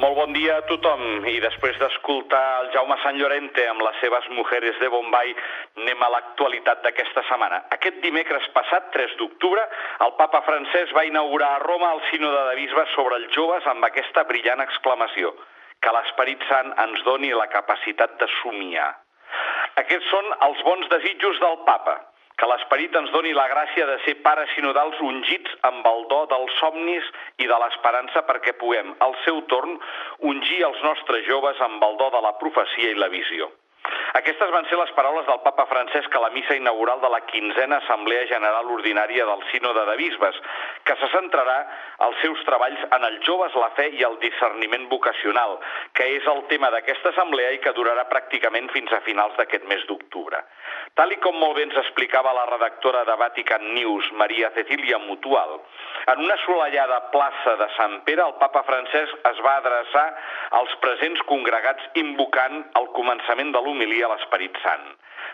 Molt bon dia a tothom i després d'escoltar el Jaume Sant Llorente amb les seves mujeres de Bombay anem a l'actualitat d'aquesta setmana. Aquest dimecres passat, 3 d'octubre, el papa francès va inaugurar a Roma el sínode de bisbes sobre els joves amb aquesta brillant exclamació que l'Esperit Sant ens doni la capacitat de somiar. Aquests són els bons desitjos del papa, que l'esperit ens doni la gràcia de ser pares sinodals ungits amb el do dels somnis i de l'esperança perquè puguem, al seu torn, ungir els nostres joves amb el do de la profecia i la visió. Aquestes van ser les paraules del papa Francesc missa inaugural de la quinzena Assemblea General Ordinària del Sínode de Bisbes, que se centrarà els seus treballs en els joves, la fe i el discerniment vocacional, que és el tema d'aquesta assemblea i que durarà pràcticament fins a finals d'aquest mes d'octubre. Tal i com molt bé ens explicava la redactora de Vatican News, Maria Cecilia Mutual, en una assolellada plaça de Sant Pere, el papa Francesc es va adreçar als presents congregats invocant el començament de l'homilia l'Esperit Sant,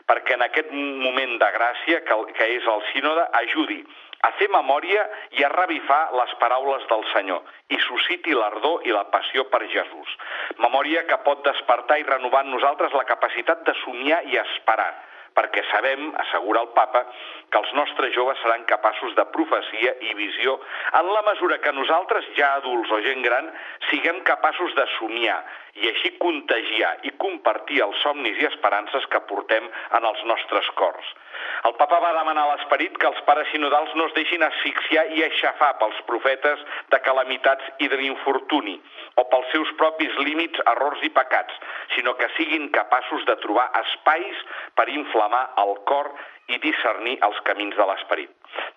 perquè en aquest moment de gràcia que, que és el sínode ajudi a fer memòria i a revifar les paraules del Senyor i susciti l'ardor i la passió per Jesús. Memòria que pot despertar i renovar en nosaltres la capacitat de somiar i esperar, perquè sabem, assegura el papa, que els nostres joves seran capaços de profecia i visió en la mesura que nosaltres, ja adults o gent gran, siguem capaços de somiar i així contagiar i compartir els somnis i esperances que portem en els nostres cors. El papa va demanar a l'esperit que els pares sinodals no es deixin asfixiar i aixafar pels profetes de calamitats i de l'infortuni o pels seus propis límits, errors i pecats, sinó que siguin capaços de trobar espais per inflamar el cor i discernir els camins de l'esperit.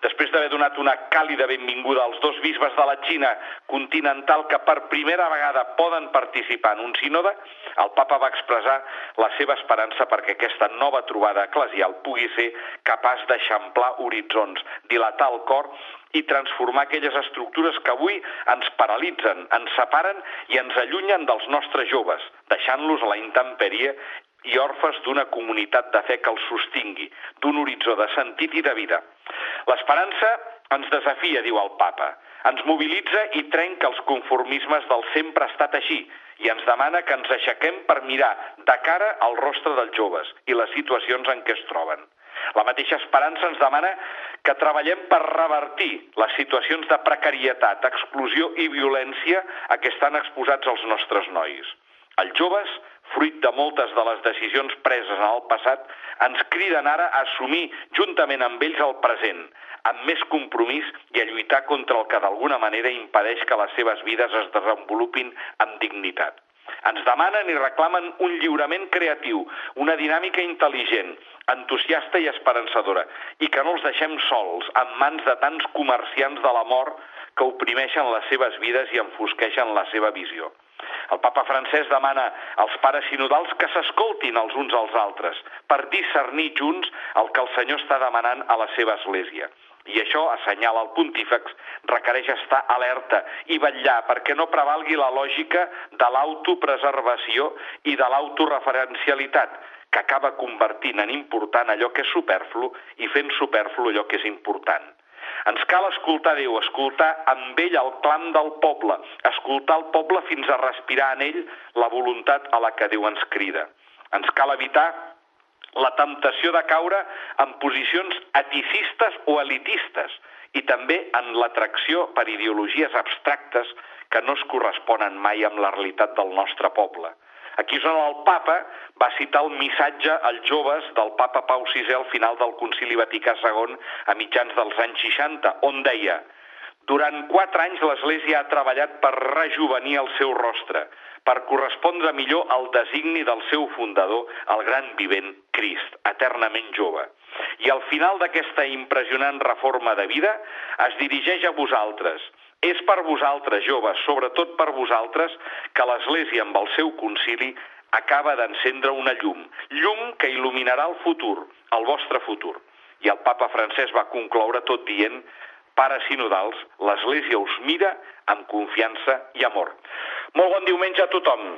Després d'haver donat una càlida benvinguda als dos bisbes de la Xina continental que per primera vegada poden participar en un sínode, el papa va expressar la seva esperança perquè aquesta nova trobada eclesial pugui ser capaç d'eixamplar horitzons, dilatar el cor i transformar aquelles estructures que avui ens paralitzen, ens separen i ens allunyen dels nostres joves, deixant-los a la intempèrie i orfes d'una comunitat de fe que els sostingui, d'un horitzó de sentit i de vida. L'esperança ens desafia, diu el papa, ens mobilitza i trenca els conformismes del sempre ha estat així i ens demana que ens aixequem per mirar de cara al rostre dels joves i les situacions en què es troben. La mateixa esperança ens demana que treballem per revertir les situacions de precarietat, exclusió i violència a què estan exposats els nostres nois. Els joves fruit de moltes de les decisions preses en el passat, ens criden ara a assumir juntament amb ells el present, amb més compromís i a lluitar contra el que d'alguna manera impedeix que les seves vides es desenvolupin amb dignitat. Ens demanen i reclamen un lliurament creatiu, una dinàmica intel·ligent, entusiasta i esperançadora, i que no els deixem sols, en mans de tants comerciants de la mort que oprimeixen les seves vides i enfosqueixen la seva visió. El papa francès demana als pares sinodals que s'escoltin els uns als altres per discernir junts el que el Senyor està demanant a la seva església. I això, assenyala el pontífex, requereix estar alerta i vetllar perquè no prevalgui la lògica de l'autopreservació i de l'autoreferencialitat, que acaba convertint en important allò que és superflu i fent superflu allò que és important. Ens cal escoltar Déu, escoltar amb ell el clam del poble, escoltar el poble fins a respirar en ell la voluntat a la que Déu ens crida. Ens cal evitar la temptació de caure en posicions eticistes o elitistes i també en l'atracció per ideologies abstractes que no es corresponen mai amb la realitat del nostre poble. Aquí és on el papa va citar el missatge als joves del papa Pau VI al final del concili Vaticà II a mitjans dels anys 60, on deia durant quatre anys l'Església ha treballat per rejuvenir el seu rostre, per correspondre millor al designi del seu fundador, el gran vivent Crist, eternament jove. I al final d'aquesta impressionant reforma de vida es dirigeix a vosaltres, és per vosaltres, joves, sobretot per vosaltres, que l'Església amb el seu concili acaba d'encendre una llum, llum que il·luminarà el futur, el vostre futur. I el papa francès va concloure tot dient pares sinodals, l'Església us mira amb confiança i amor. Molt bon diumenge a tothom.